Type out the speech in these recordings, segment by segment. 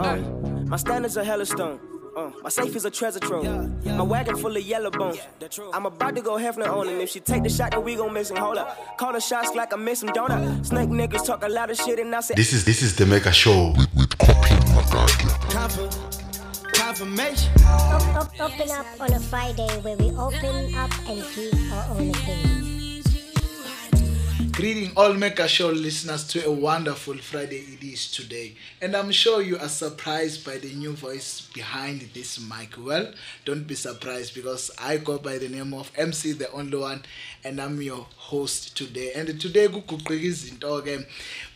Uh, my standards are hella stone. Uh, my safe is a treasure trove. My wagon full of yellow bones. I'm about to go Hefner on him. If she take the shot, then we gon' miss him. Hold up. Call the shots like I miss him, don't I? Snake niggas talk a lot of shit and I say. This is this is the Mega Show. with, with Copy. Confirmation. Op- op- open up on a Friday where we open up and give our own opinions. Greeting all Mega Show listeners to a wonderful Friday it is today. And I'm sure you are surprised by the new voice behind this mic. Well, don't be surprised because I go by the name of MC the only one and I'm your host today. And today kuguquka izinto ke.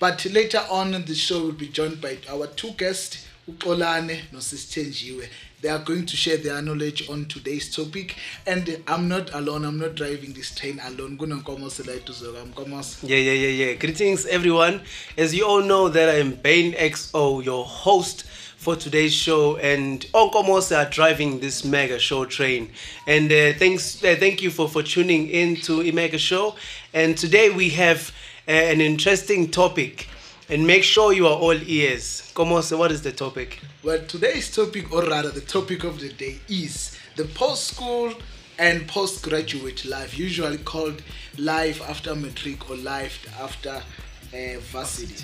But later on the show we'll be joined by our two guests uxolane nosisithenjiwe they are going to share their knowledge on today's topic and i'm not alone i'm not driving this train alone kunenkomosi la eduze kwami Nkomosi. Yeah, yeah, yeah, yeah. Greetings, everyone. As you all know, that I'm Bane XO, your host for today's show, and Onkomose are driving this mega show train. And uh, thanks, uh, thank you for for tuning in to a mega show. And today we have uh, an interesting topic. And make sure you are all ears. Komose, what is the topic? well today's topic or rather the topic of the day is the post-school and postgraduate life usually called life after matric or life after uh, varsity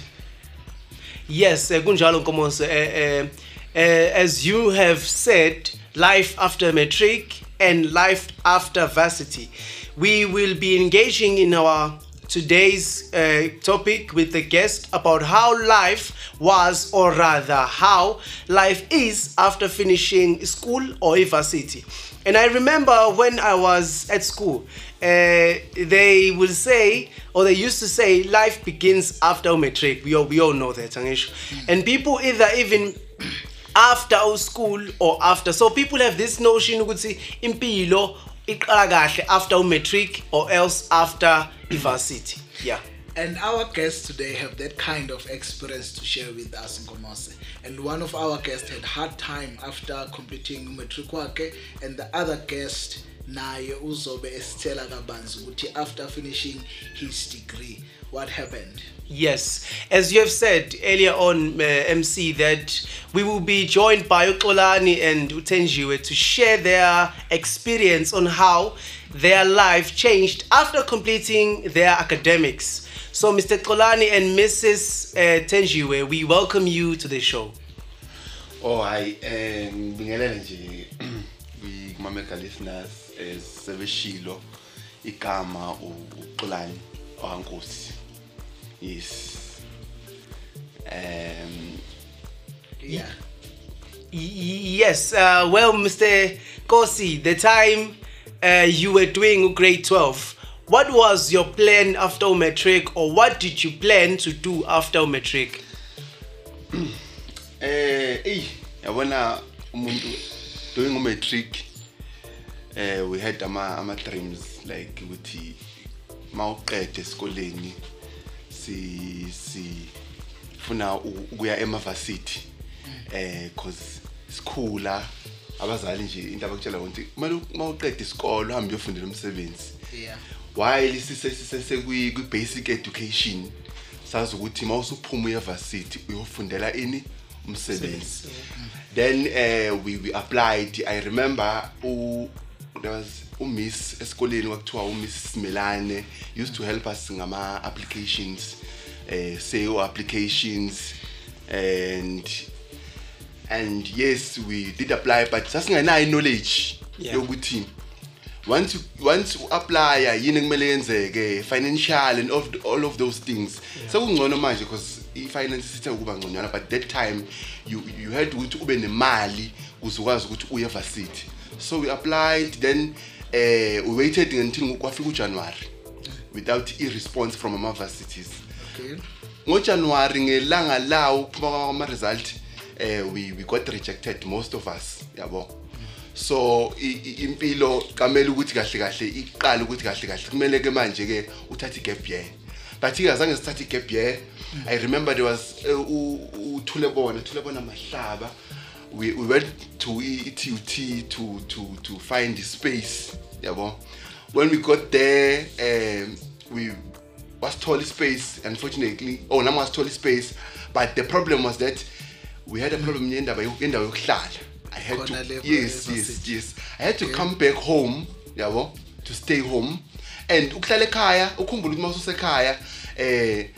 Yes, eh, kunjalo Nkomosi. Eh, eh, eh, as you have said, life after matric and life after varsity. We will be engaging in our today's uh, topic with the guest about how life was, or rather, how life is after finishing school or varsity. And I remember when I was at school, uh, they will say, or they used to say, life begins after matric. We all, we all know that, Angisho. And people either even after school or after. So people have this notion ukuthi impilo iqala kahle after matric or else after varsity. Yeah. And our guests today have that kind of experience to share with us in Komose. And one of our guests had hard time after completing matric wakhe and the other guest naye uzobe esitshela kabanzi ukuthi after finishing his degree what happened. Yes, as you have said earlier on, uh, MC, that we will be joined by Uxolani and Utenjiwe to share their experience on how their life changed after completing their academics. So, Mr. Xolani and Mrs. Uh, Tenjiwe, we welcome you to the show. Oh hayi eh ngibingelele nje kuma mega listeners eh sebeshilo igama uXolani wankosi. Yes. Um Yeah. Yes, uh, well, Mr. Kosi, the time uh, you were doing grade 12, what was your plan after matric, or what did you plan to do after matric? eh ey yabona umuntu doing a matric eh we had ama ama dreams like ukuthi mawuqede esikoleni si si funa u- ukuya emaversity eh cause sikhula abazali nje into abakutshela ukuthi kumele mawuqede isikolo uhambe uyofundela umsebenzi. Yeah. while sisese kwi basic education sazi ukuthi mawusuphuma university uyofundela ini? Umsebenzi. Then uh, we, we applied i remember u there was umiss esikoleni kwakuthiwa umiss Simelane used to help us ngama applications uh, SEO applications and and yes we did apply but sasingenayo knowledge Yeah. yokuthi once you, once you apply yini kumele yenzeke financial and of, all of those things. Sekungcono manje because i-finance sithe ukuba ngconywana but that time you, you had ukuthi ube nemali ukuze ukwazi ukuthi uye varsity so we applied then uh, we waited until kwafika ujanuary without i-response from ama-varsities Okay. ngojanuary ngelanga lawo kuphuma kwama-result eh we, we got rejected most of us yabo. So impilo kamele ukuthi kahle kahle iqale ukuthi kahle kahle. Kumele ke manje ke uthathe igap year. But ke azange sithathe igap year i remember there was eh, uthulebona thulebona mahlaba we, we went to i-TUT to to to find the space yabo. When we got there um, we was tall space unfortunately. Oh nami was tall space. But the problem was that we had a problem yendaba yendawo yokuhlala. I had Khona to le- yes e- yes varsity. yes. I had to come back home yabo to stay home. And ukuhlala ekhaya ukhumbula ukuthi mawususekhaya eh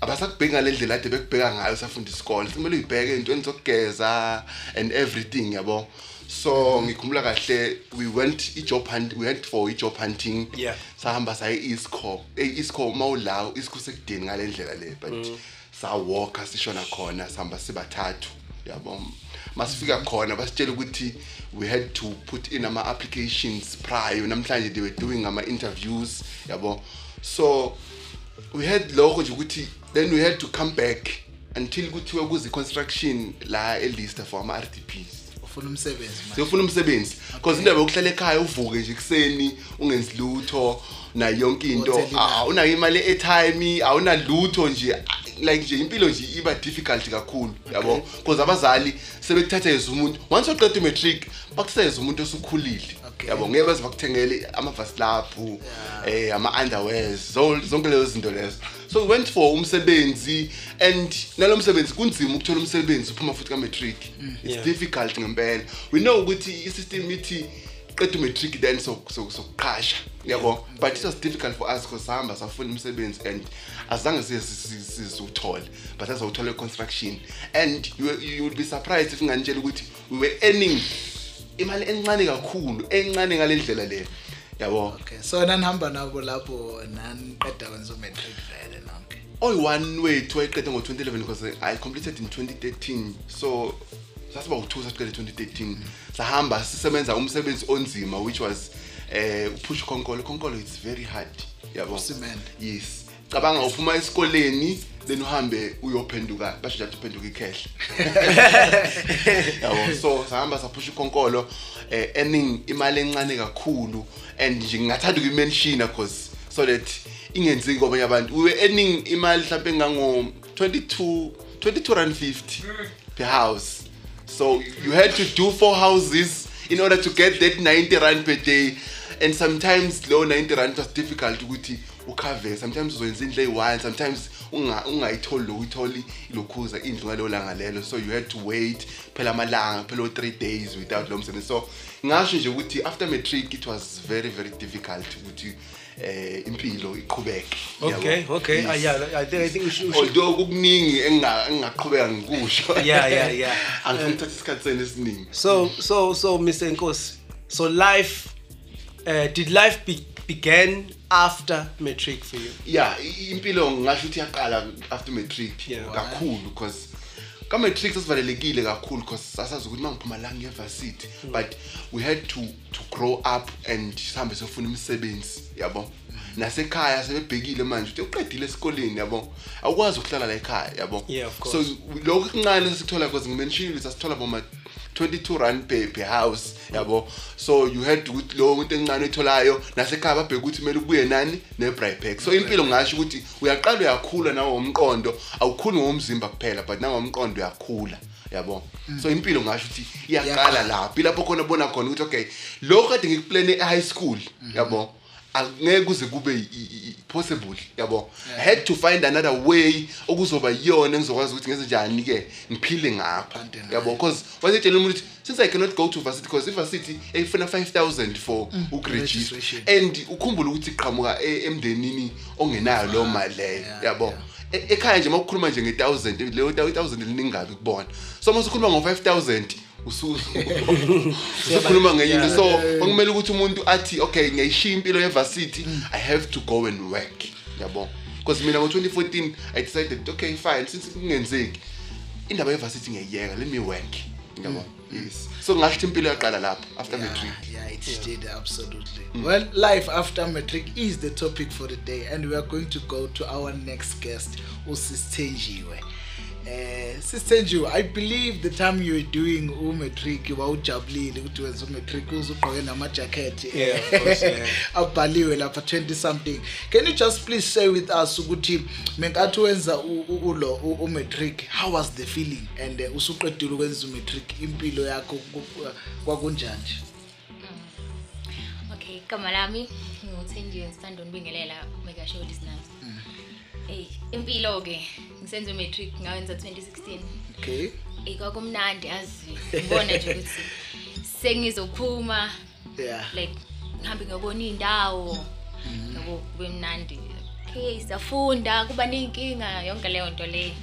abasakubheki ngale ndlela ade bekubheka ngayo safunda isikole. Kumele uyibheke into zokugeza and everything yabo? So ngikhumbula kahle we went i-job hunt we went for i-job hunting. Yeah. sahamba saye e-isco e-isco mawulawo isco sekudeni ngale ndlela le but sawalka sishona khona sihamba sibathathu yabo? Masifika khona basitshela ukuthi we had to put in ama-applications prior namhlanje they were doing ama-interviews yabo? So we had lokho nje ukuthi then we had to come back until kuthiwe kuze i-construction la elista for ama-rdps ufuna umsebenzi siyofuna umsebenzi because indaba yokuhlala ekhaya uvuke nje kuseni ungenzi lutho nayo yonke into. Awunayo imali. E-airtime awunalutho nje like nje impilo nje iba difficult kakhulu yabo? Because abazali sebekuthatha as umuntu once uqeda i-matric bakuthatha as umuntu osukhulile. Yabo ngeke baze bakuthengele amavasilaphu eh ama-underwears zo- zonke lezo zinto lezo. So we went for umsebenzi and nalo msebenzi kunzima ukuthola umsebenzi uphuma futhi ka-matric. It's Yeah. difficult ngempela. We know ukuthi i-system ithi qeda umatric then sok- sok- sokuqasha yabo? But it was difficult for us because sahamba safuna umsebenzi and azange sizuthole but sazawuthola i-construction. And you, you would be surprised if nganitshela ukuthi we were earning imali encane kakhulu encane ngale ndlela le. Yabo. Okay so nanihamba nabo lapho naniqeda kwenza umatric vele nonke. Oyi-one wethu wayeqede ngo-2011 because i completed in 2013 so sasiba u-two sasiqede 2013 sahamba sisebenza umsebenzi onzima which was eh upush khonkolo khonkolo it's very hard yabo. Yes. Cabanga uphuma esikoleni then uhambe uyophenduka basho nje athi uphenduka ikhehle. Yabo so sahamba saphusha ikhonkolo eh earning imali encane kakhulu and nje ngingathanda ukuyimenshina because so that ingenzeki kwabanye abantu. We were earning imali mhlawumbe engango 22 22 rand 50 per house. So you had to do four houses in order to get that 90 rand per day. And sometimes low 90 rand was difficult ukuthi ukhave sometimes uzoyenza indlu eyi-one sometimes unga- ungayitholi lo uyitholi ilokhuza indlu ngaleyo langa lelo so you had to wait phela amalanga phela o-three days without lo msebenzi so ngasho nje ukuthi after matric it was very very difficult ukuthi eh impilo iqhubeke Okay, yabo. okay. Yes. Ah, yeah, I think, I think we should. we should although kukuningi enginga- engingaqhubeka ngikusho Yeah, yeah, yeah. angifuni ukuthatha isikhathi senu esiningi so, so, so, Mr. Nkos. So, life. Uh, did life be, began after matric for you? yeah impilo ngingasho ukuthi yaqala after matric kakhulu because ka-matric sasivalelekile kakhulu because sasazi ukuthi uma ngiphuma la ngiye-varsity but we had to, to grow up and sihambe siyofuna imisebenzi yabo? Nasekhaya sebebhekile manje ukuthi uqedile esikoleni yabo? Awukwazi ukuhlala la ekhaya yabo? So lokhu kuncane sesithola because ngimenshile sasithola boma 22 rand per, per house yabo? So you had ukuthi lo muntu encane oyitholayo nasekhaya babheka ukuthi kumele ubuye nani? Ne-brypack so impilo ngasho ukuthi uyaqala uyakhula nawo umqondo awukhuli ngomzimba kuphela but nawo umqondo uyakhula yabo? So impilo ngasho ukuthi iyaqala Iyaqala. lapho khona bona khona ukuthi okay lo kade ngikuplane e-high school yabo? Angeke kuze kube i- i- i- possible yabo? I had to find another way okuzoba yiyona engizokwazi ukuthi ngenze njani ke ngiphile ngapha Phande ngayo. yabo? Because wasitshela umuntu ukuthi since i cannot go to varsity because ivarsity ifuna 5000 for ukuregister. registration. and ukhumbule ukuthi iqhamuka e- emndenini ongenayo leyo mali leyo yeah, yabo? yeah. E- ekhaya nje makukhuluma nje nge-1000 leyo 1000 liningabi kubona so uma usukhuluma ngo-5000 usu- usukhuluma ngenye into. So kwakumele ukuthi umuntu athi okay ngiyayishiya impilo yevarsity i have to go and work. Yabo? Because mina ngo-2014 i decided okay fine since kungenzeki indaba yevarsity ngiyayiyeka let me work. Yabo? Yes. So ngasho impilo yaqala lapho after matric. Yeah, it did absolutely. Well, life after matric is the topic for the day, and we are going to go to our next guest, Usistenjiwe. Uh, Sistenjiwe, I believe the time you were doing umatric wawujabulile ukuthi wenza umatric uzugqoke namajacket Yeah, of course, yeah. abhaliwe lapha 20 something can you just please share with us ukuthi menkathi wenza u- u- ulo u- umatric how was the feeling and uh, usuqedile ukwenza umatric impilo yakho ku- ku- kwakunjani nje? Okay, igama lami nginguthenjiwe ngisithanda unibingelela mega show listeners. Ey, impilo ke ngisenza matric ngawenza 2016. okay. Ey kwakumnandi yazi. Ngibona nje ukuthi sengizophuma yeah. like ngihambe ngiyobona iy'ndawo. Yabo kube mnandi. Okay siyafunda kuba ney'nkinga yonke leyo nto leyo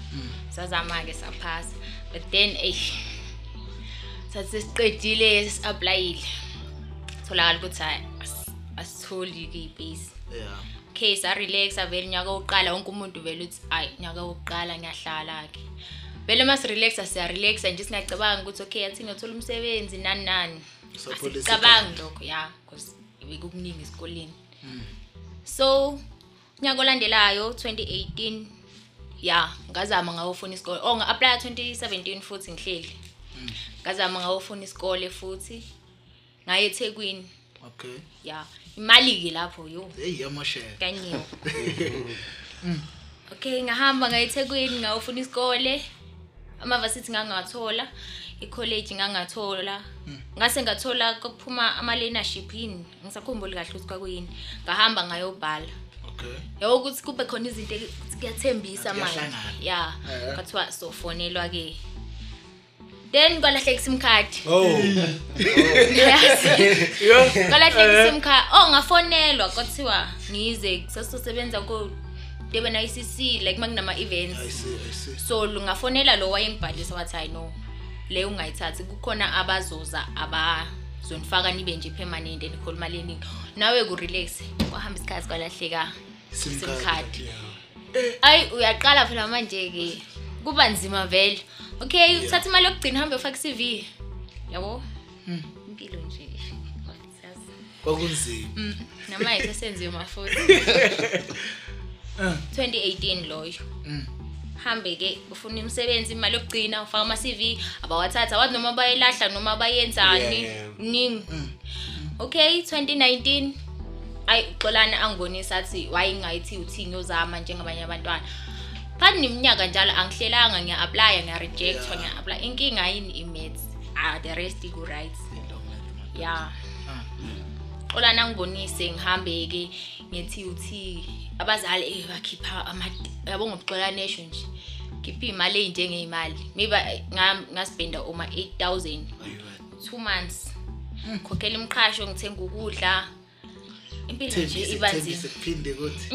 sazama-ke saphasa. But then eyi sathi sesiqedile sesi-aplayile tholakala ukuthi hhayi as- asitholi-ke iy'bhesi yeah. Okay sarelaxa vele nyaka wokuqala wonke umuntu vele uthi ayi nyaka wokuqala ngiyahlala-ke vele uma sirelaxa siyarelaxa nje singacabanga ukuthi okay athi ngiyothola umsebenzi nani nani. Asicabangi lokho ya because bekukuningi esikoleni. So unyaka olandelayo 2018 ya ngazama ngawofuna isikole. Oh nga-aplya 2017 futhi ngihleli. Ngazama ngawofuna isikole futhi ngaye ethekwini. Okay. Ya. Imali-ke lapho yo. Hey yamoshela kanyiwe okay ngahamba ngayethekwini ngawufuna isikole. Amavasithi ngangawathola i-college ngangathola. Ngase ngathola kokuphuma ama-learnership yini? Ngisakhumbuli kahle ukuthi kwakuyini. Ngahamba ngayobhala. Okay. Yabo ukuthi kube khona izinto ekuthi kuyathembisa manje. Kuyahlangana. ya Eh. kwathiwa sofonelwa-ke. Then kwalahleka isim card. Oh. kwalahleka isim card. Oh ngafonelwa kwathiwa ngize sasizosebenza ko Durban ICC like makunama-events i see i see. So lungafonela lo wayengibhalisa wathi hayi no le ungayithathi kukhona abazoza abazonifaka nibe nje permanent enikhole imali eningi nawe ku-relax kwahamba isikhathi kwalahleka Sim sim card. card. ayi uyaqala phela manje-ke kuba nzima vele. Okay uthatha imali yokugcina uhambe ufake i-cv yabo impilo nje kwakunzima namanje sesenziwe mafuthi 2018 loyo hambe-ke ufuna imisebenzi imali yokugcina ufaka ama-cv abawathatha awazi noma bayelahla noma bayenzani. Kuningi okay 2019 ayi uxolana angibonisa athi wayingayithi uthi ngiyozama njengabanye abantwana. Phakathi neminyaka njalo angihlelanga ngiya-aplya ngiya-rejectwa ngiya-aplya inkinga yini? I-maths. Ah the rest iku-right ya xolana angibonise ngihambe-ke nge-TUT abazali eh bakhipha ama yabo ngobuxolane esho nje. Khipha iy'mali ey'njengey'mali. Maybe eh, nga- ngaspenda uma 8000 two months. Khokhela imqhasho ngithenga ukudla. Impilo nje thembise iba thembise nzima. kuphinde kuthi.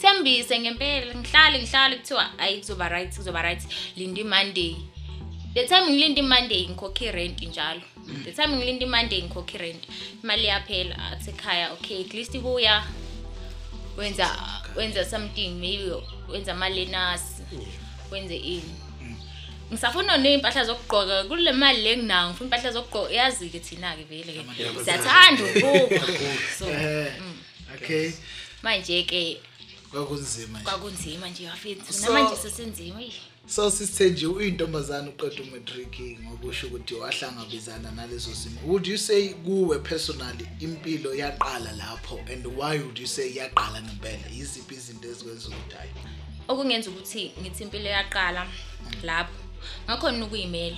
Thembise ngempela ngihlale ngihlale kuthiwa ayi kuzoba right kuzoba right. Linda imonday. The time ngilinda imonday ngikhokha irent njalo. The time ngilinda imonday ngikhokha irent. Imali yaphela athi ekhaya okay at least ibuya. Wenza wenza something maybe wenza ama-learners wenze ini. Ngisafuna ney'mpahla zokugqoka kule mali le nginayo ngifuna impahla zokugqoka. Yazi-ke thina-ke vele-ke. Siyathanda ukubukwa so eh okay. Manje-ke kwakunzima nje. Kwakunzima nje wafethu So- namanje sesenzima eyi so sisithe nje uyintombazane uqeda umatric ngokusho ukuthi wahlangabezana nalezo simo. Would you say kuwe personally impilo yaqala lapho? And why would you say yaqala ngempela? Yiziphi izinto ezikwenza ukuthi hayi okungenza ukuthi ngithi impilo yaqala lapho. Ngakhona ukuyimela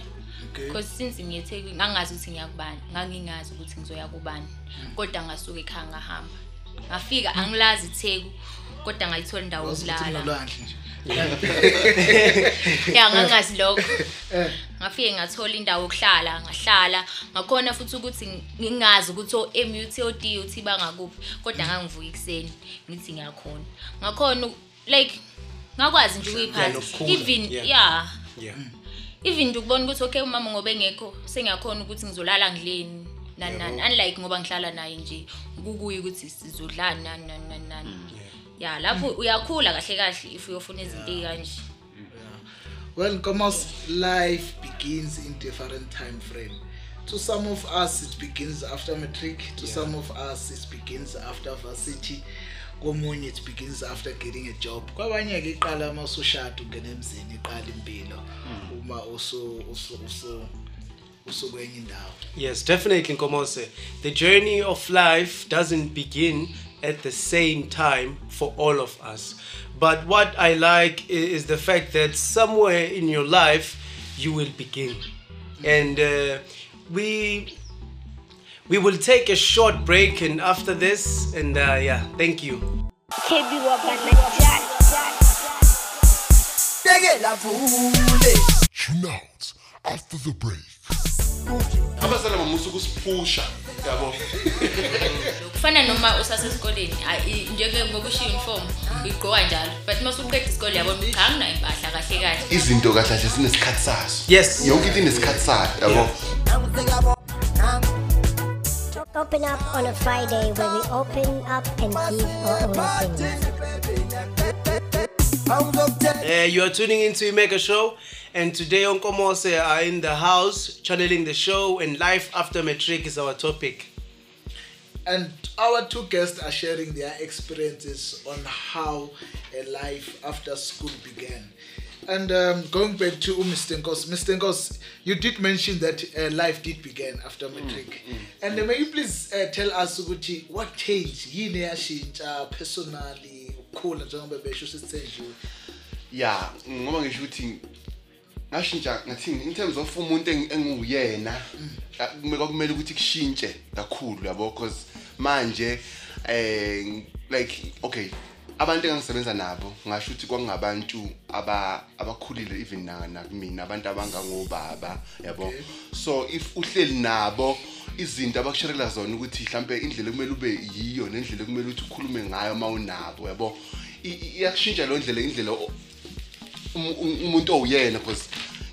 Okay. because since ngiyethekwini ngangazi ukuthi ngiyakubani ngangingazi ukuthi ngizoya kubani. Kodwa ngasuke ekhaya ngahamba. Ngafika angilazi itheku kodwa ngayithola indawo yokulala. ya ngangazi lokho. Ngafike ngathola indawo yokuhlala ngahlala. Ngakhona futhi ukuthi ngingazi ukuthi o-mut o-d uthi bangakuphi kodwa ngangivuka ekuseni ngithi ngiyakhona. Ngakhona like ngakwazi nje ukuyiphatha even yeah. ya. Yeah. even nje ukubona ukuthi okay umama ngoba engekho sengiyakhona ukuthi ngizolala ngileni. Nani nani unlike ngoba ngihlala naye nje kukuye ukuthi sizodlani nani nani nani nani ya lapho uyakhula kahle kahle if uyofuna izinto ey'kanje Well, Nkomo's life begins in different time frame. To some of us, it begins after matric. To some of us, it begins after varsity. Komunye it begins after getting a job. Kwabanye ke iqala uma usushada ungena emzini iqala impilo. Uma usu usu usu usukwenye indawo. Yes, definitely, Nkomose. The journey of life doesn't begin at the same time for all of us. But what I like is the fact that somewhere in your life you will begin. And uh, we we will take a short break and after this and uh, yeah, thank you. Jack. Tune out after the break. Abazali mamusa ukusiphusha yabo kufana noma usasesikoleni ayi- njenge ngoba ushiya uniform uyigqoka njalo but uma usuqeda isikole yabona ukuthi cha anginayo impahla kahle kahle izinto kahle kahle sinesikhathi sazo Yes. yonke into inesikhathi sayo yabo Open up on a Friday where we open up and give our own opinions. Uh, you are tuning into Imega Show, and today on Komose are in the house channeling the show, and life after matric is our topic. And our two guests are sharing their experiences on how a life after school began. And um, going back to Mr. Nkos, Mr. Nkos, you did mention that uh, life did begin after matric. And uh, may you please uh, tell us what changed? Yini yashintsha personally, ukukhula njengoba besho sisithenjiwe. ya ngoba ngisho ukuthi ngashintsha ngathini in terms of umuntu eng- engiwuyena ah, kume- kwakumele ukuthi kushintshe kakhulu yabo because manje eh like okay abantu engangisebenza nabo ngasho ukuthi kwakungabantu aba abakhulile even na na kumina abantu abangangobaba yabo so if uhleli nabo izinto abakusharekela zona ukuthi mhlambe indlela kumele ube yiyo nendlela kumele ukuthi ukhulume ngayo mawunabo yabo? I- i- iyakushintsha lo ndlela indlela o- um- um- umuntu owuyena because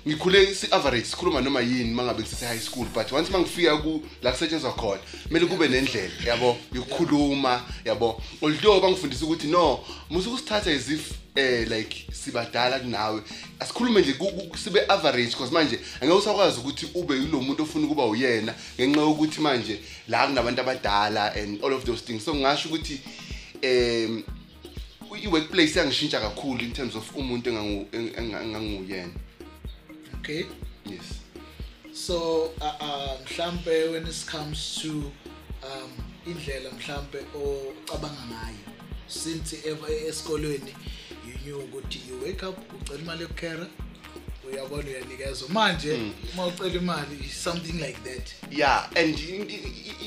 ngikhule si-average sikhuluma noma yini uma ngabe ngisese-high school but once uma ngifika ku la kusetshenzwa khona kumele kube nendlela yabo? Yokukhuluma yabo? Although bangifundisa ukuthi no musuke usithatha as if eh like sibadala kunawe. Asikhulume nje ku- ku- sibe average because manje angeke usakwazi ukuthi ube yilo muntu ofuna ukuba uyena ngenxa yokuthi manje la kunabantu abadala and all of those things. So ngasho ukuthi um i-workplace yangishintsha kakhulu in terms of umuntu engangu- eng- enga- enganguyena. Okay. yes. So uh, uh, mhlambe when it comes to um indlela mhlambe ocabanga ngayo since ever esikolweni you knew ukuthi you wake up ucela imali yokukhera uyabona uyanikezwa. Manje uma ucela imali something like that. Yeah and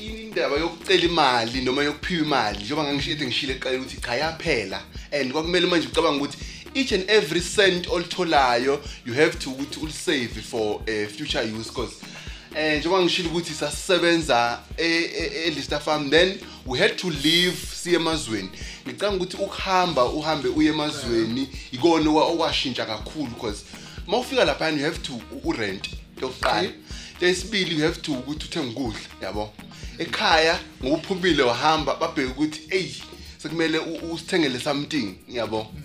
indaba yokucela imali noma yokuphiwa imali njengoba ngangishilo ngishilo eqaleni ukuthi cha yaphela. And kwakumele manje ucabanga ukuthi each and every cent olitholayo you have to ukuthi ulisave for uh, future use because eh njengoba ngishilo ukuthi sasisebenza eLista Farm then we had to leave siye emazweni. Ngicanga ukuthi ukuhamba uhambe uye emazweni ikona okwa- okwashintsha kakhulu because mawufika lapha you have to urent yokuqala. Lesibili you have to ukuthi uthenge ukudla yabo? Ekhaya ngoba uphumile wahamba babheke ukuthi ey sekumele usithengele something yabo? Ne-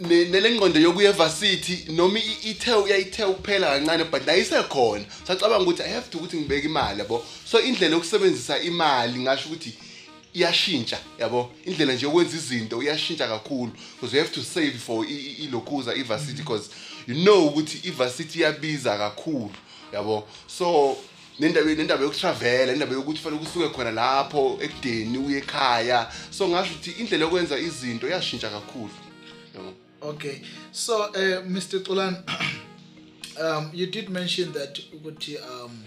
nelengqondo yokuya evarsity noma ithe uyayithe ukuphela kancane but nayisekhona sacabanga ukuthi i have to ukuthi ngibeke imali yabo? So indlela yokusebenzisa imali ngasho ukuthi iyashintsha yabo? Indlela nje yokwenza izinto iyashintsha kakhulu because you have to save for i- i- ilokuza ivarsity because you know ukuthi ivarsity iyabiza kakhulu yabo? So nendaba nendaba yokutravela indaba yokuthi fanele kusuke khona lapho ekudeni uye ekhaya. So ngasho ukuthi indlela yokwenza izinto iyashintsha kakhulu yabo? Okay. So uh, Mr. Xulan um you did mention that ukuthi um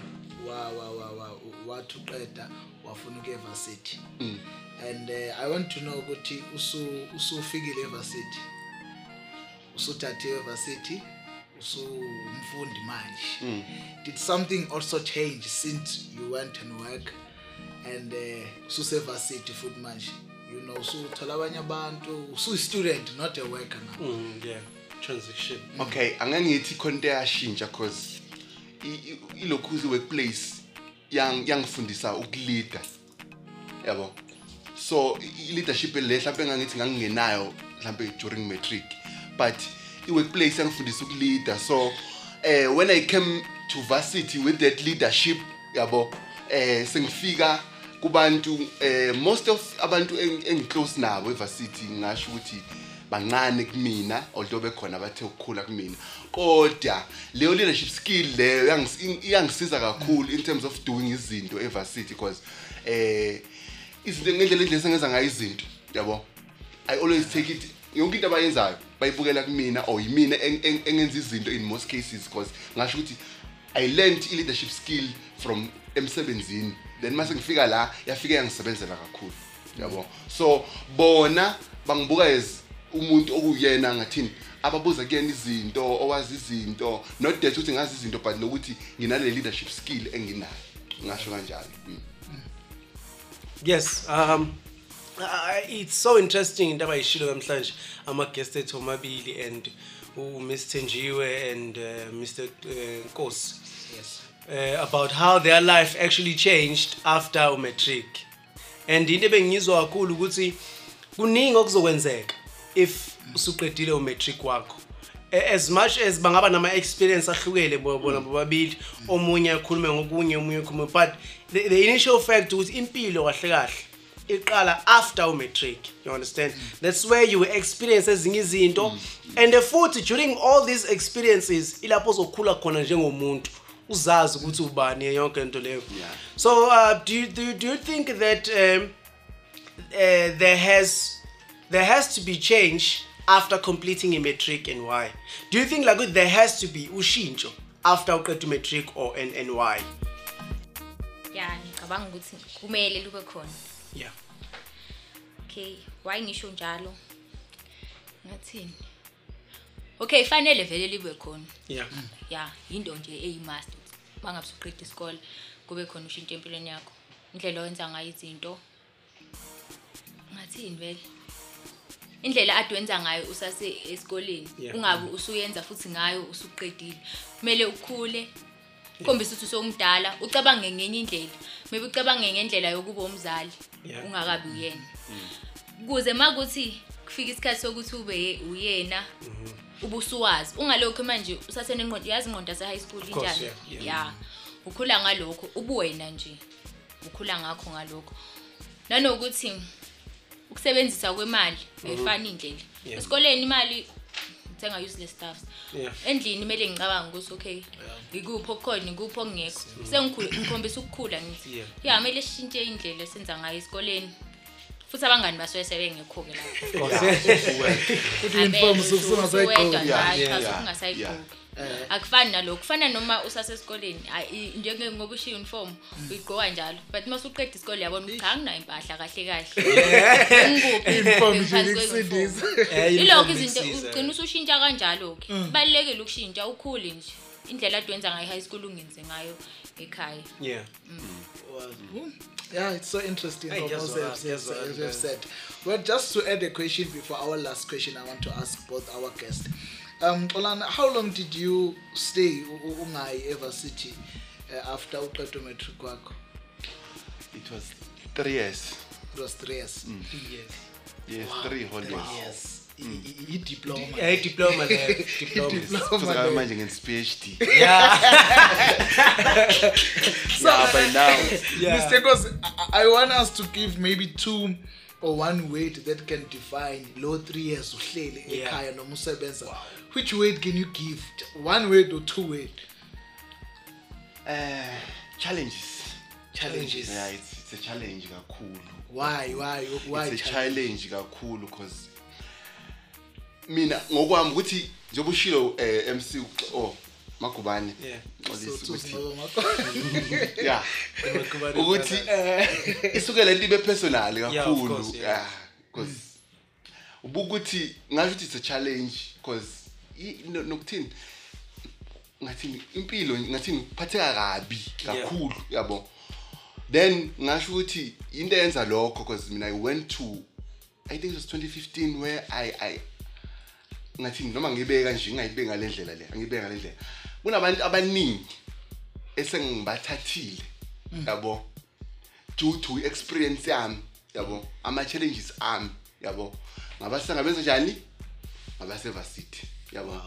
wa wa wa wa wathi uqeda wafuna ukuya evarsity. And uh, i want to know ukuthi usu usufikile evarsity? Usuthathe evarsity? Usumfundi manje? Did something also change since you went and work? And uh, ususevarsity futhi manje? You know usuthola abanye abantu usu-student not a worker now. Mm, yeah, transition. okay angangithi khona into yashintsha cause i- i- ilokhuzi workplace yang yangifundisa ukuleader yabo? So i- i-leadership le mhlawumbe engangithi ngangingenayo mhlawumbe during matric but i-workplace yangifundisa ukuleader so eh when i came to varsity with that leadership yabo eh sengifika kubantu eh most of abantu eng- engiclose nabo evarsity ngasho ukuthi bancane kumina although bekhona bathe ukukhula kumina. Kodwa leyo leadership skill leyo yangis- iyangisiza kakhulu in terms of doing izinto evarsity because eh izinto ngendlela endlela sengenza ngayo izinto yabo? I always take it yonke into abayenzayo bayibukela kumina or yimina eng- eng- engenza izinto in most cases because ngasho ukuthi i learned i-leadership skill from emsebenzini. Then mase ngifika la yafika yangisebenzela kakhulu yabo so bona bangibuka as umuntu okuyena ngathini ababuza kuyena izinto owazi izinto not that ukuthi ngazi izinto but nokuthi nginale leadership skill enginayo ngasho kanjalo Mm. yes um uh, it's so interesting into abayishilo namhlanje ama-guest ethu omabili and u-miss Tenjiwe and uh, mr uh, nkosi. Uh, about how their life actually changed after umatric and into ebengiyizwa kakhulu ukuthi kuningi okuzokwenzeka if usuqedile umatric wakho. A- as much as bangaba nama-experience ahlukele bo- bona bobabili omunye akhulume ngokunye omunye akhulume but the, the initial fact ukuthi impilo kahle kahle iqala after umatric you understand? That's where you experience ezinye izinto. And futhi during all these experiences ilapho ozokhula khona njengomuntu. Uzazi ukuthi ubani yonke into leyo. Yeah. so uh, do, you, do, you- do you think that um, uh, there has there has to be change after completing a matric and why do you think like there has to be ushintsho after uqeda matric or and, and why ya ngicabanga ukuthi kumele lube khona. Yeah. Okay why ngisho njalo? Ngathini okay fanele vele libe khona. Yeah. Ya into nje eyimust. Bangabe usuqeda isikole kube khona ushintsho empilweni yakho. Indlela owenza ngayo izinto ngathini vele? Indlela ade wenza ngayo usase esikoleni Yeah. ungabe usuyenza futhi ngayo usuqedile. Kumele ukhule khombisa ukuthi usomdala ucabange ngenye indlela. Maybe ucabange ngendlela yokuba umzali Yeah. ungakabi uyena. Kuze makuthi kufika isikhathi sokuthi ube ye- uyena ubusuwazi ungalokho manje usasenengqondo yazi ingqondo yase-high school course, injani? ya. Ukhula ngalokho ubuwena nje. Ukhula ngakho ngalokho nanokuthi ukusebenzisa kwemali ayifani indlela. Esikoleni imali uthenga useless stuffs. Endlini kumele ngicabanga ukuthi okay ikuphi okukhona ikuphi okungekho sengikhule ngikhombisa ukukhula ngithi. Ya kumele sishintshe indlela esenza ngayo esikoleni. Futhi abangani basuke sebengekho-ke lapho. Futhi uniform usungasayigqoki. Yeah, yeah, yeah, ungasayigqoki akufani nalokho kufana noma usasesikoleni ayi, njenge ngoba ushiya uniform uyigqoka njalo. But uma usuqeda isikole yabona ukuthi cha anginayo impahla kahle. Kahle Ngikuphi? Uniform nje Ngiphansi ikusindisa. kwe-uniform. Eh, ilokho uniform izinto ikusiza. ugcina usushintsha kanjalo-ke. Kubalulekile ukushintsha ukhule nje. Indlela ade wenza ngayo i-high school ungenze ngayo. Ekhaya yeah Wow. Yeah, it's so interesting Hey, what what? you've Guess what? said- you've said. Well, just to add a question before our last question, I want to ask both our guests. Um, Olana, how long did you stay ungayi ever city uh, after uqeda matric wakho? it was three years It was three years. yes yes three whole years yes I- i- i-diploma. yeah diploma there diploma manje ngenza phd yeah yeah by now yeah Mr. Kos, I, want us to give maybe two or one weight that can define low three years uhleli ekhaya noma usebenza. Which weight can you give? One weight or two weight? uh challenges Challenges. yeah it's, it's a challenge kakhulu Why? Why? Why? it's a challenge? challenge kakhulu because mina ngokwami ukuthi njengoba ushilo eh MC ux- oh magubane. Yeah. Xolisa So, ukuthi so, so, yeah. Magubane ukuthi eh, isukela into ibe personal Yeah, of kakhulu. course, yeah. yeah because ubukuthi ngasho ukuthi it's a challenge because nokuthini ngathini impilo ngathini kuphatheka kabi kakhulu yabo. Then ngasho ukuthi into eyenza lokho because mina i went to i think it was 2015 where i i ngathini noma ngibeka nje ngingayibeki ngale ndlela le angibeki ngale ndlela. Kunabantu abaningi esengibathathile yabo? Due to experience yami yabo? Ama challenges ami yabo? Ngabasengabenza njani? Ngabasevasithi yabo?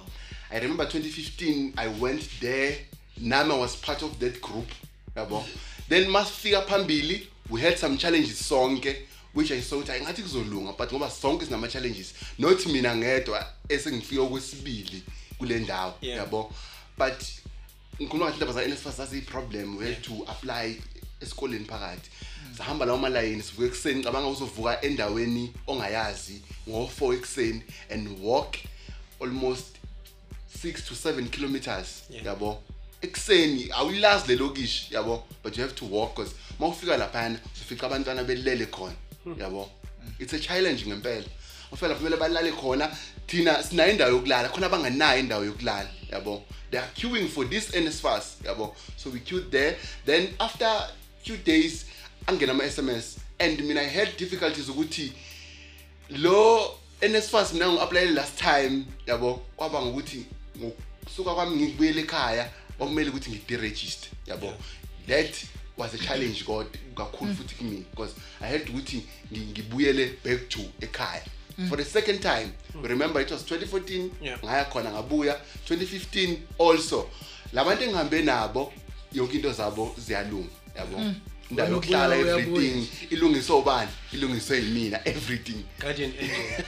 I remember 2015 i went there. Nami was part of that group yabo? Then masifika phambili we had some challenges sonke. Which i saw ukuthi hayi ngathi kuzolunga but ngoba sonke sinama challenges not mina ngedwa esengifika okwesibili kule ndawo Yeah. yabo? But ngikhuluma ngathi indaba za-NSFAS zaziyi-problem we had to apply esikoleni phakathi. Sahamba lawo malayini sivuka ekuseni cabanga uzovuka endaweni ongayazi ngo-four ekuseni and walk almost six to seven kilometers Yeah. yabo? Ekuseni awuyilazi le lokishi yabo? But you have to walk because uma ufika laphana ufica abantwana belele khona. Yabo. It's a challenge ngempela. Bafika lapho kumele balale khona. Thina sinayo indawo yokulala khona abanganayo indawo yokulala yabo. They are queuing for this NSFAS yabo. So we queued there. Then after few days angena ama SMS and mina i had difficulties ukuthi lo NSFAS mina ngi-applyele last time yabo. Kwaba ngokuthi ngokusuka kwami ngibuyele ekhaya kwakumele ukuthi ngi-deregister yabo. That was a challenge kodwa kakhulu futhi kimi because i had ukuthi ngi- ngibuyele back to ekhaya. For the second time remember it was 2014 Yeah. ngaya khona ngabuya. 2015 also labantu engihambe nabo yonke into zabo ziyalunga yabo? Indawo Wena yokuhlala ubuya, uyabuya. everything ilungiswe ubani ilungiswe yimina everything. Guardian angel.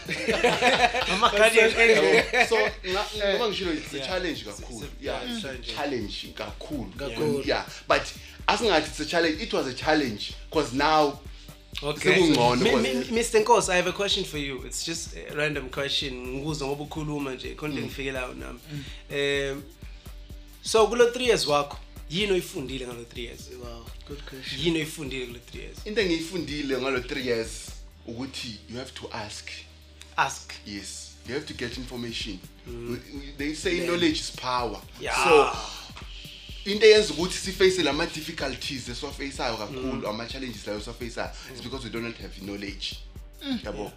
Ama guardian angel. so nga- ngoba ngishilo it's a Yeah. challenge kakhulu It's a- yeah yeah, it's a challenge. challenge kakhulu. Kakhulu. yeah. But asingathi it's a challenge it was a challenge because now Okay. Mr. Nkosi, I have a question for you. It's just a random question. Ngikuzwa ngoba ukhuluma nje konke ngifikela nami. Um so kulo 3 years wakho yini oyifundile ngalo 3 years? wow good question Yini oyifundile kulo 3 years? into engiyifundile ngalo 3 years ukuthi you have to ask Ask. yes you have to get information they say knowledge is power Yeah. so into eyenza ukuthi siface lama difficulties esiwafaceayo kakhulu ama challenges layo esiwafaceayo is because we do not have knowledge yabo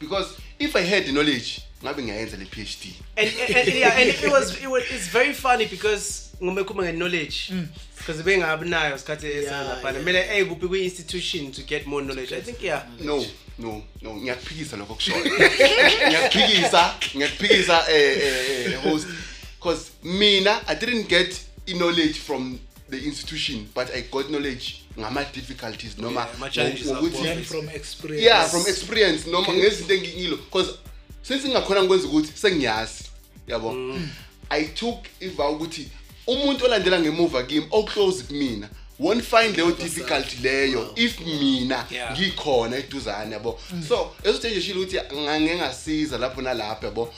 because if i had the knowledge ngabe ngiyayenza le PhD And, and, and yeah, and it was it was it's very funny because ngoba khuma knowledge because bengabi nayo sikhathi esalaphana. yeah. Mele hey kuphi ku institution to get more knowledge. I think yeah. no no no ngiyakuphikisa lokho kushoyo ngiyakuphikisa ngiyakuphikisa eh eh eh, host because mina i didn't get knowledge from the institution but i got knowledge ngama difficulties noma Yeah, ama-challenges ngokuthi- akho. learn from experience. Yeah from experience noma ngezinto engiyilo because since ngingakhona ngikwenza ukuthi sengiyazi yabo? I took iva ukuthi umuntu olandela ngemuva kimi oclose kumina won't find leyo difficulty leyo if mina Yeah. ngikhona eduzane yabo? So esithe nje shilo ukuthi ngangengasiza lapho nalapho yabo?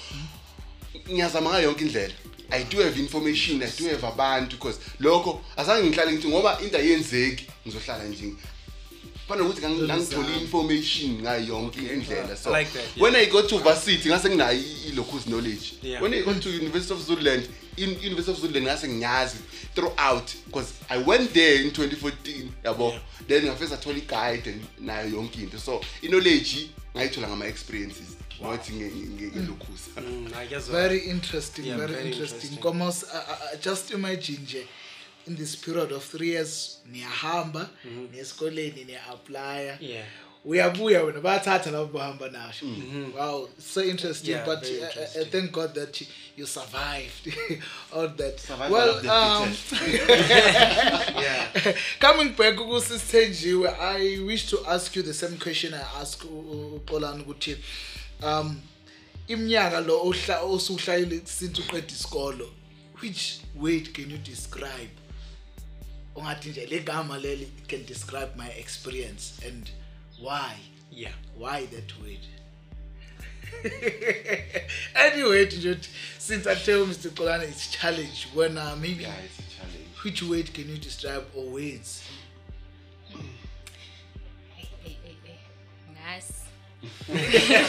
Ngiyazama ngayo yonke indlela. I do have information i do have abantu because lokho azange ngihlale ngithi ngoba into ayenzeki ngizohlala nje fanokuthi ngangithole information ngayo yonke indlela so I like that, yeah. when i got to varsity ngase nginayo i- ilocus knowledge Yeah. when i got to university of zululand in university of zululand ngase ngiyazi throughout because i went there in 2014 yabo Yeah. then ngafese athola i-guide and nayo yonke into so i-knowledge ngayithola ngama-experiences not ngelocus Mm, I guess very interesting Yeah, very, very interesting. interesting. almost uh, uh, just imagine nje in this period of three years niyahamba niyesikoleni niya-aplya Yeah. uyabuya wena bayathatha labo bahamba nasho. Wow so interesting Yeah, but very uh, uh, interesting. thank god that you, you survived all that. Survival well um, Yeah. coming back kusisithenjiwe i wish to ask you the same question i ask uxolani ukuthi um iminyaka lo ohla osuhlayile since uqeda isikolo which weight can you describe? Ongathi nje le gama leli can describe my experience and why? Yeah. why that weight anyway nje uthi, since i tell mr Xolani it's challenge. When uh, maybe yeah it's a challenge. which weight can you describe or weights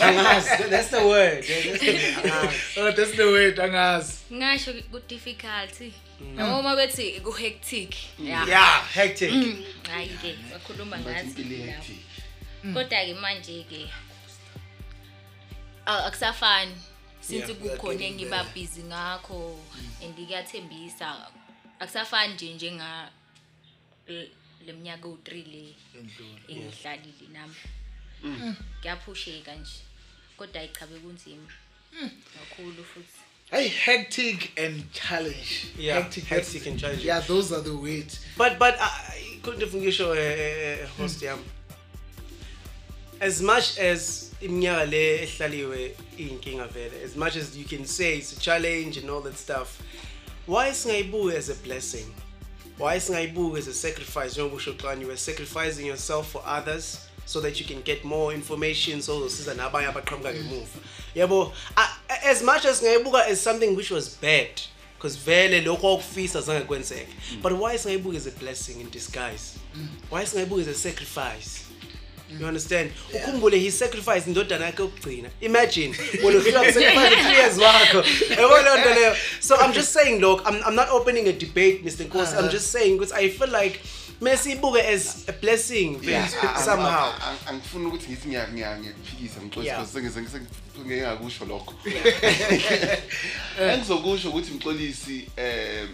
Angazi, that's the word. Yeah, that's the word. Angazi. oh that's the weight angazi ngasho ku-difficulty noma bethi ku-hectic ya Yeah, hectic. hayi-ke bakhuluma but ngathi impilo lapho. ihectic kodwa-ke manje-ke a- akusafani since Yeah. kukhona engiba busy ngakho and kuyathembisa akusafani nje njenga l- le minyaka ewu-three le engihlalile nami kuyaphusheka nje. Kodwa ayichabe kunzima kakhulu futhi. Hey hectic and challenge. Yeah, hectic, hectic and challenge. yeah those are the weights But but I couldn't ngisho eh, eh, host yami. As much as iminyaka le ehlaliwe inkinga vele as much as you can say it's a challenge and all that stuff why singayibuki as a blessing? Why singayibuki as a sacrifice? Njengoba usho Xolani, you were sacrificing yourself for others? So that you can get more information so uzosiza nabanye abaqhamuka ngemuva. Yabo as much as singayibuka as something which was bad because vele lokho okufisa zange kwenzeka but why singayibuki as a blessing in disguise? Why singayibuki as a sacrifice? You understand? Ukhumbule he sacrificed indodana yakhe yokugcina. Imagine wena ufika kusacrifice three years wakho. Yabo leyo nto leyo? So i'm just saying look i'm, I'm not opening a debate mr nkosi. I'm just saying because i feel like mesiyibuke as a blessing somehow. Angifuni ukuthi ngithi ngiya- ngiya- ngiyakuphikisa Yeah. because sengise- ngingakusho lokho. Engizokusho ukuthi mxolisi um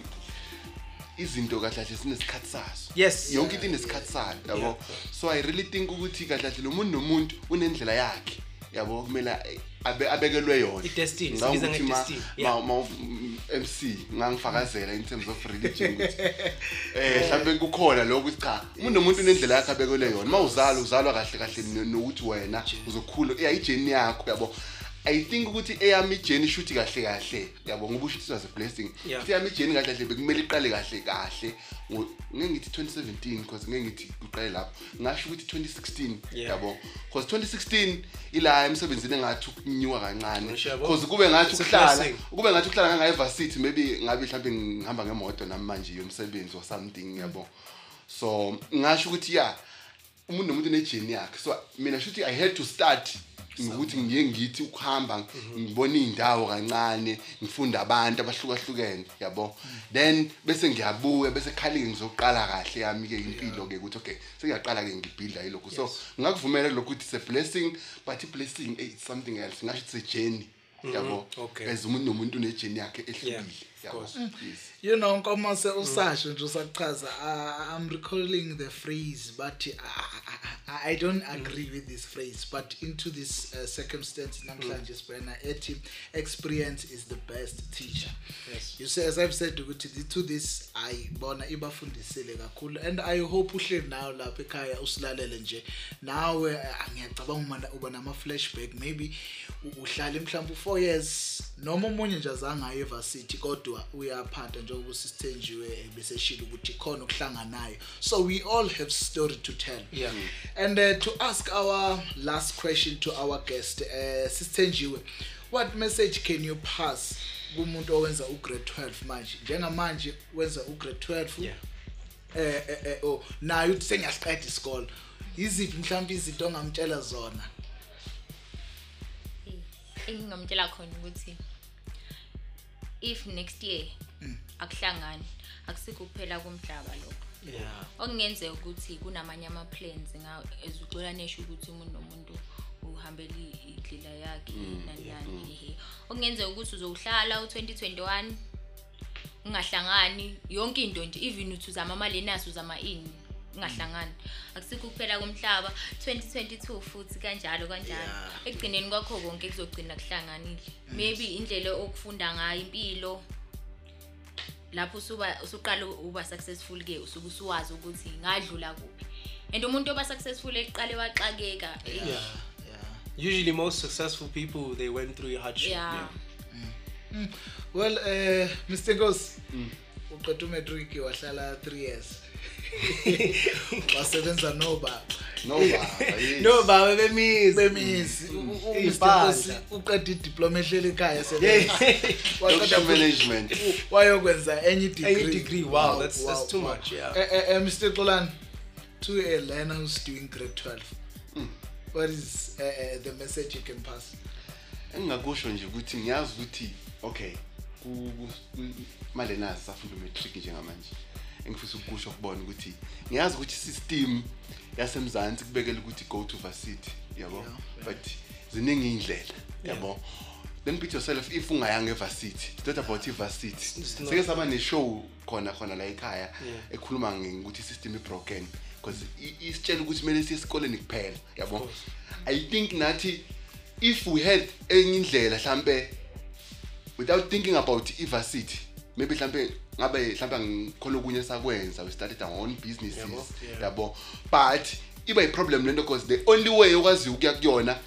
izinto kahle kahle sinesikhathi sazo Yes. yonke into inesikhathi sayo yabo? So i really think ukuthi kahle kahle lo muntu nomuntu unendlela yakhe. Yabo kumele abe- abekelwe yona. I-destiny, Ngicabanga sibiza ukuthi ma- nge-destiny, yeah. ma- ma u- MC ngangifakazela in terms of religion ukuthi eh mhlawumbe kukhona lokho ukuthi cha umuntu nomuntu unendlela yakhe abekelwe yona. Mawuzala uzalwa kahle kahle no- nokuthi wena uzokhula iya ijeni yakho yabo. I think ukuthi eyami ijeni shuthi kahle kahle yabo ngoba usho ukuthi it was a blessing Yeah. Futhi eyami ijeni kahle kahle bekumele iqale kahle kahle ngo- ngeke ngithi 2017 because ngeke ngithi uqale lapho ngasho ukuthi 2016 Yeah. yabo because 2016 ila emsebenzini engathi ukunyuka kancane Ngisho yabo. because kube ngathi It's a ukuhlala blessing. kube ngathi ukuhlala ngangayivasithi maybe ngabe mhlawumbe ngihamba ngemoto nami manje yomsebenzi or something yabo so ngasho ukuthi ya umuntu nomuntu unejeni yakhe so mina shuthi i had to start ngokuthi ngiye ngithi ukuhamba ngibona iy'ndawo kancane ngifunda abantu abahlukahlukene yabo? Then bese ngiyabuya bese khali-ke ngizoqala kahle yami-ke impilo-ke ukuthi okay sengiyaqala-ke ngibhidla yilokhu so ngakuvumela kulokhu ukuthi it's a blessing but i-blessing eh, it's something else. Ngasho it's a journey yabo? Okay. as umuntu nomuntu unejeni yakhe ehlukile yabo? yes. You know nkomase usasho nje usachaza uh, i'm recalling the phrase but uh, I, don't agree with this phrase but into this uh, circumstance namhlanje sibhena ethi experience is the best teacher. Yes. you say as i've said ukuthi to this ayibona ibafundisile kakhulu and i hope uhleli nayo lapha ekhaya usilalele nje. Nawe uh, ngiyacabanga uma uba nama flashback maybe uhlale mhlawumbe u4 years noma umunye nje azange aye evarsity kodwa uyaphanda njengoba usithenjiwe bese shilo ukuthi khona ukuhlanganayo so we all have story to tell. Yeah. and uh, to ask our last question to our guest uh, sisithenjiwe what message can you pass kumuntu owenza ugrade 12 manje? Njengamanje wenza ugrade 12 Yeah. eh eh, eh oh naye uthi sengiyasiqeda isikole. Iziphi mhlawumbe izinto ongamtshela zona? Engingamtshela khona ukuthi if next year akuhlangani akusikho kuphela komhlaba lokho. Yeah. Okungenzeka ukuthi kunamanye ama-plans ezuxola nesho ukuthi umuntu nomuntu uhambela i- indlela yakhe nani nani ehe. Okungenzeka ukuthi uzowuhlala u-2021 ungahlangani yonke into nje even uthi uzama amalenasi uzama ini ungahlangani. Akusikho kuphela komhlaba 2022 futhi kanjalo kanjalo. Ekugcineni kwakho konke kuzogcina kuhlanganile. Maybe indlela okufunda ngayo impilo lapho usuba usuqala uba successful ke usuke usuwazi ukuthi ngadlula kuphi. And umuntu oba successful eqale waxakeka. Yeah usually most successful people they went through hardship. Yeah. Well uh Mr Nkosi uqeda umatric wahlala 3 years. Wasebenza noba no baba yes. no baba bemizi bemizi U- u- u- Mr Iy'mpahla. Nkosi uqeda idiploma ehleli ekhaya Yeah. sebenza Waqeda Production futhi- management. u- wayokwenza enye degree Enye degree, wow, that's- that's too much, yeah. eh, eh, eh, Mr Xolani to a learner who's doing grade 12 what is uh, uh, the message you can pass engingakusho nje ukuthi ngiyazi ukuthi okay ku- ku- ku- manje nazi safunda umatric njengamanje engifisa ukusho ukubona ukuthi ngiyazi ukuthi system yasemzansi kubekela ukuthi go to varsity yabo? But ziningi iy'ndlela yabo? Then beat yourself if ungayanga evarsity it's not about ivarsity. Seke saba ne-show khona khona la ekhaya ekhuluma ngokuthi i-system i-broken because isitshela ukuthi kumele siye esikoleni kuphela yabo? I think nathi if we had enye indlela mhlambe without thinking about ivarsity maybe mhlambe ngabe mhlambe ngikhona okunye sakwenza we started our own businesses. Yabo, yeah. yabo. But iba i-problem lento because the only way okwaziyo ukuya kuyona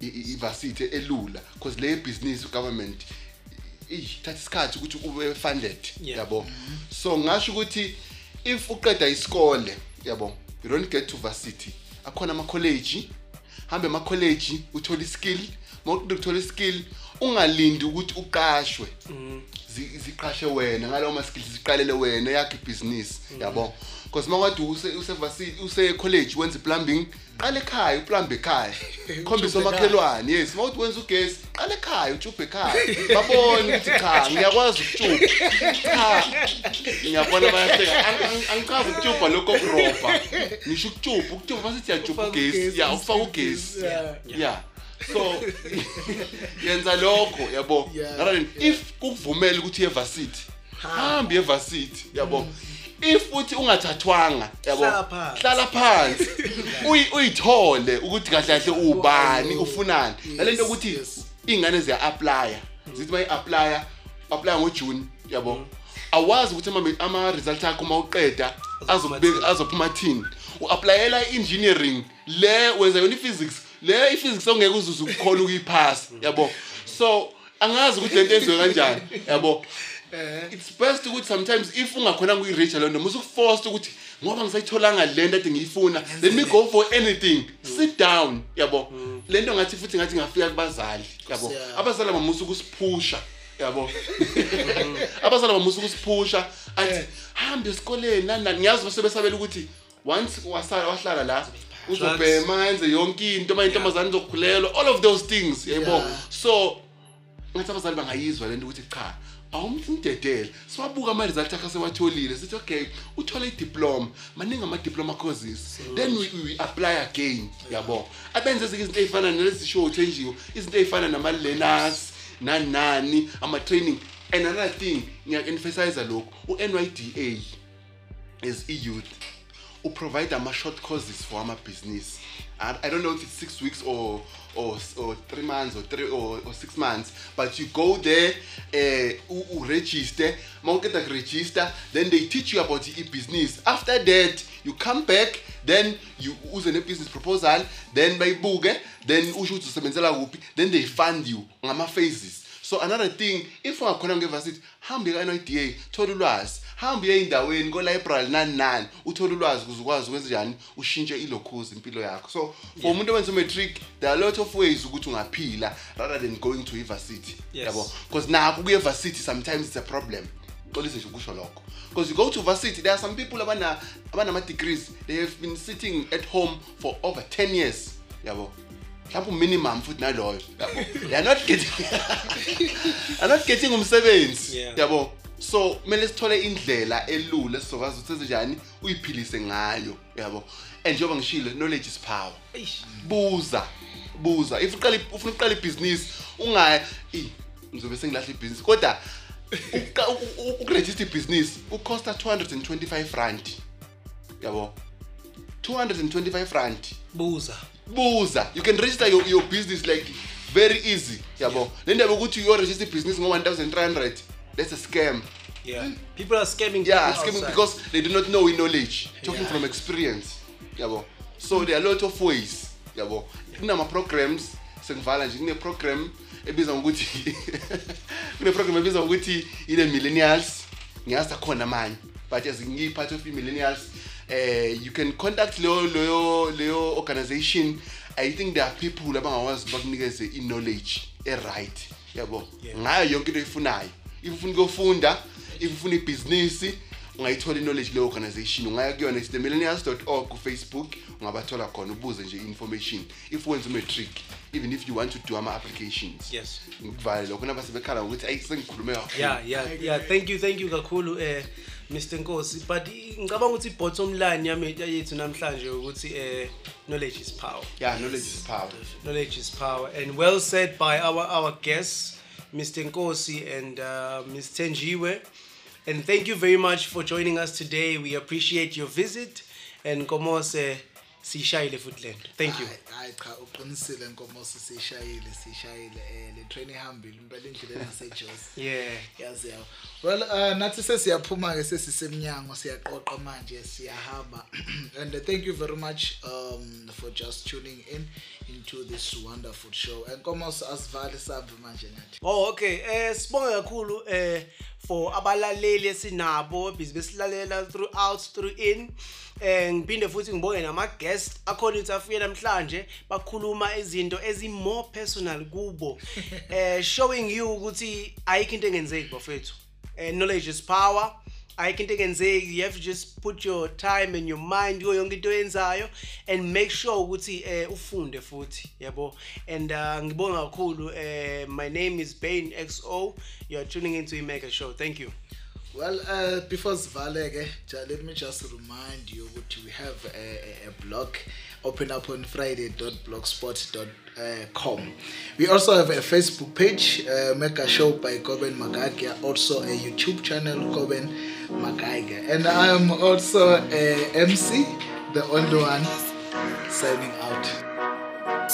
i- i- ivarsity elula because le business government ithatha isikhathi ukuthi ube funded Yeah. yabo. So ngasho ukuthi if uqeda isikole yabo you don't get to varsity. Akhona ama-college hambe ama-college uthole iskill. Mawuqeda ukuthola iskill ungalindi ukuthi uqashwe. Zi- ziqashe wena ngalawo ma skills ziqalele wena yakhe ibhizinisi yabo. Because makade use usevasi use college wenza plumbing qala ekhaya uplumbe ekhaya. Khombisa omakhelwane yes. Mawuthi wenza ugesi qala ekhaya utshubhe ekhaya. Babone ukuthi cha ngiyakwazi ukutshubha cha. Ngiyabona bayahleka Ang- ang- angichazi ukutshubha lokho kurobha ngisho ukutshubha ukutshubha basithi yajubha Ufaka ugesi ugesi, ya ufaka ugesi. Yeah. yeah. So yenza lokho yabo? Than if kukuvumela ukuthi uye varsity hambi evarsity yabo? If uthi ungathathwanga yabo? Hlala phansi. uyithole ukuthi kahle kahle ubani ufunani. nalento ukuthi ingane ziya apply zithi mayi apply apply ngoJune yabo? Awazi ukuthi ama result akho mawuqeda azokubeka azophuma thini uapplyela engineering le wenza yona physics le i-physics ongeke uzuze ukukhona ukuyiphasa yabo? So angazi ukuthi lento yenziwe kanjani yabo? It's best ukuthi sometimes if ungakhona kuyi-reach leyo nto musukuforced ukuthi ngoba ngisayitholanga le nto ade ngiyifuna let me go for anything. Sit down yabo? Le nto ngathi futhi ngathi ngafika kubazali yabo? Abazali bamusa ukusiphusha yabo? Abazali bamusa ukusiphusha athi hambe esikoleni nani ngiyazi basebesabela ukuthi once wasala wahlala la uzobhema enze yonke into manje intombazane izokhulelwa all of those things yabo Yeah. so ngathi abazali bangayizwa lento ukuthi cha awumdedele siwabuka ama-result akhe sewatholile sithi okay uthole i-diploma. Maningi ama-diploma courses. Then we, we apply again yabo. Abenze ezinye izinto ey'fana nalezishow thenjiwe izinto ey'fana nama-learners nani nani ama-training. And another thing ngiya-emphasize lokhu u-n y d a as e-youth uprovide ama-short courses for amabhizinisi I, I don't know if it's six weeks or or or three months or three or, or six months but you go there uh, uregister mawuqeda kuregister then they teach you about i-business after that you come back then you uze ne-business proposal then bayibuke then usho ukuthi usebenzela kuphi then they fund you ngama-phases so another thing if ungakhona nge-varsity hambe ka-NIDA thola ulwazi. Hambe uye ey'ndaweni ko-library nani nani uthole ulwazi ukuze ukwazi ukwenza njani ushintshe ilokhuzi impilo yakho. So for umuntu owenza umatric there are a lot of ways ukuthi ungaphila rather than going to Yes. yabo? Because nakho kuye-varsity sometimes it's a problem. Xolise nje ukusho lokho. Because you go to varsity there are some people abana abanama-degrees they have been sitting at home for over 10 years yabo? Mhlawumbe minimum futhi naloyo yabo? They are not getting are not getting umsebenzi Yeah. So kumele sithole indlela elula esizokwazi ukuthi senze njani uyiphilise ngayo yabo? And njengoba ngishilo knowledge is power. Buza buza. If uqala ufuna uqala ibhizinisi ungayi "Ey, ngizobe sengilahla ibhizinisi kodwa ukuregister ibhizinisi ucosta 225 rand. Yabo? 225 rand. Buza. Buza. You can register your, your business like very easy. Yabo? Le ndaba ukuthi uyoregister ibhizinisi ngo-1300 that's a scam. Yeah. People are scamming yeah scamming outside. because they do not know knowledge. Talking Yeah. from experience. Yabo. So there are a lot of ways. Yabo. Kunama-programs sengivala nje kune-program ebizwa ngokuthi kune-program ebizwa ngokuthi ine millennials. Ngiyazi akhona manje but as ngiyi-part of i-millennials uh, you can contact leyo leyo leyo organization. I think there are people abangakwazi bakunikeze i-knowledge e-right. Yabo. Yeah. ngayo yonke into oyifunayo. If ufuna ukuyofunda if ufuna ibhizinisi ungayithola i-knowledge leyo organization. Ungaya kuyona it's themillennials.org kufacebook ungabathola khona ubuze nje i-information. If wenza umatric even if you want to do ama-applications. Yes. ngikuvale lokho. Nabasebekhala ngokuthi ayi sengikhulume kakhulu. Yeah yeah yeah. Thank you thank you kakhulu eh Mr Nkosi. But i- ngicabanga ukuthi i-bottom line yami yethu namhlanje ukuthi eh knowledge is power. Yeah knowledge is power. Knowledge is power. And well said by our our guests. Mr Nkosi and uh, Ms Tenjiwe. And thank you very much for joining us today. We appreciate your visit. And Komose sishayile futhi lento thank you. Hayi, hayi cha uqinisile nkomosi sishayile sishayile eh le train ihambile impela indlela engasejozi yeah. Yazi yawo. Well uh, nathi sesiyaphuma-ke sesisemnyango siyaqoqa manje siyahamba. And uh, thank you very much um, for just tuning in into this wonderful show. And komos asivale sambe manje nathi. Oh okay. Eh sibonga kakhulu eh for abalaleli esinabo busy besilalela throughout through in eh ngiphinde futhi ngibonge nama guest akhona ukuthi afike namhlanje bakhuluma izinto ezi more personal kubo. Eh showing you ukuthi ayikho into engenzeki bafethu. Eh knowledge is power. Ayikho into engenzeki. You have to just put your time and your mind kuyo yonke into oyenzayo and make sure ukuthi eh ufunde futhi yabo? And uh, ngibonga kakhulu eh my name is Bain XO you are tuning into Imega show. Thank you. Well, uh, before Svalege, let me just remind you that we have a, a, a blog open up on friday.blogspot.com. We also have a Facebook page, uh, Mega Show by Koben Magagia, also a YouTube channel, Koben Magagia. And I am also a MC, the only one signing out.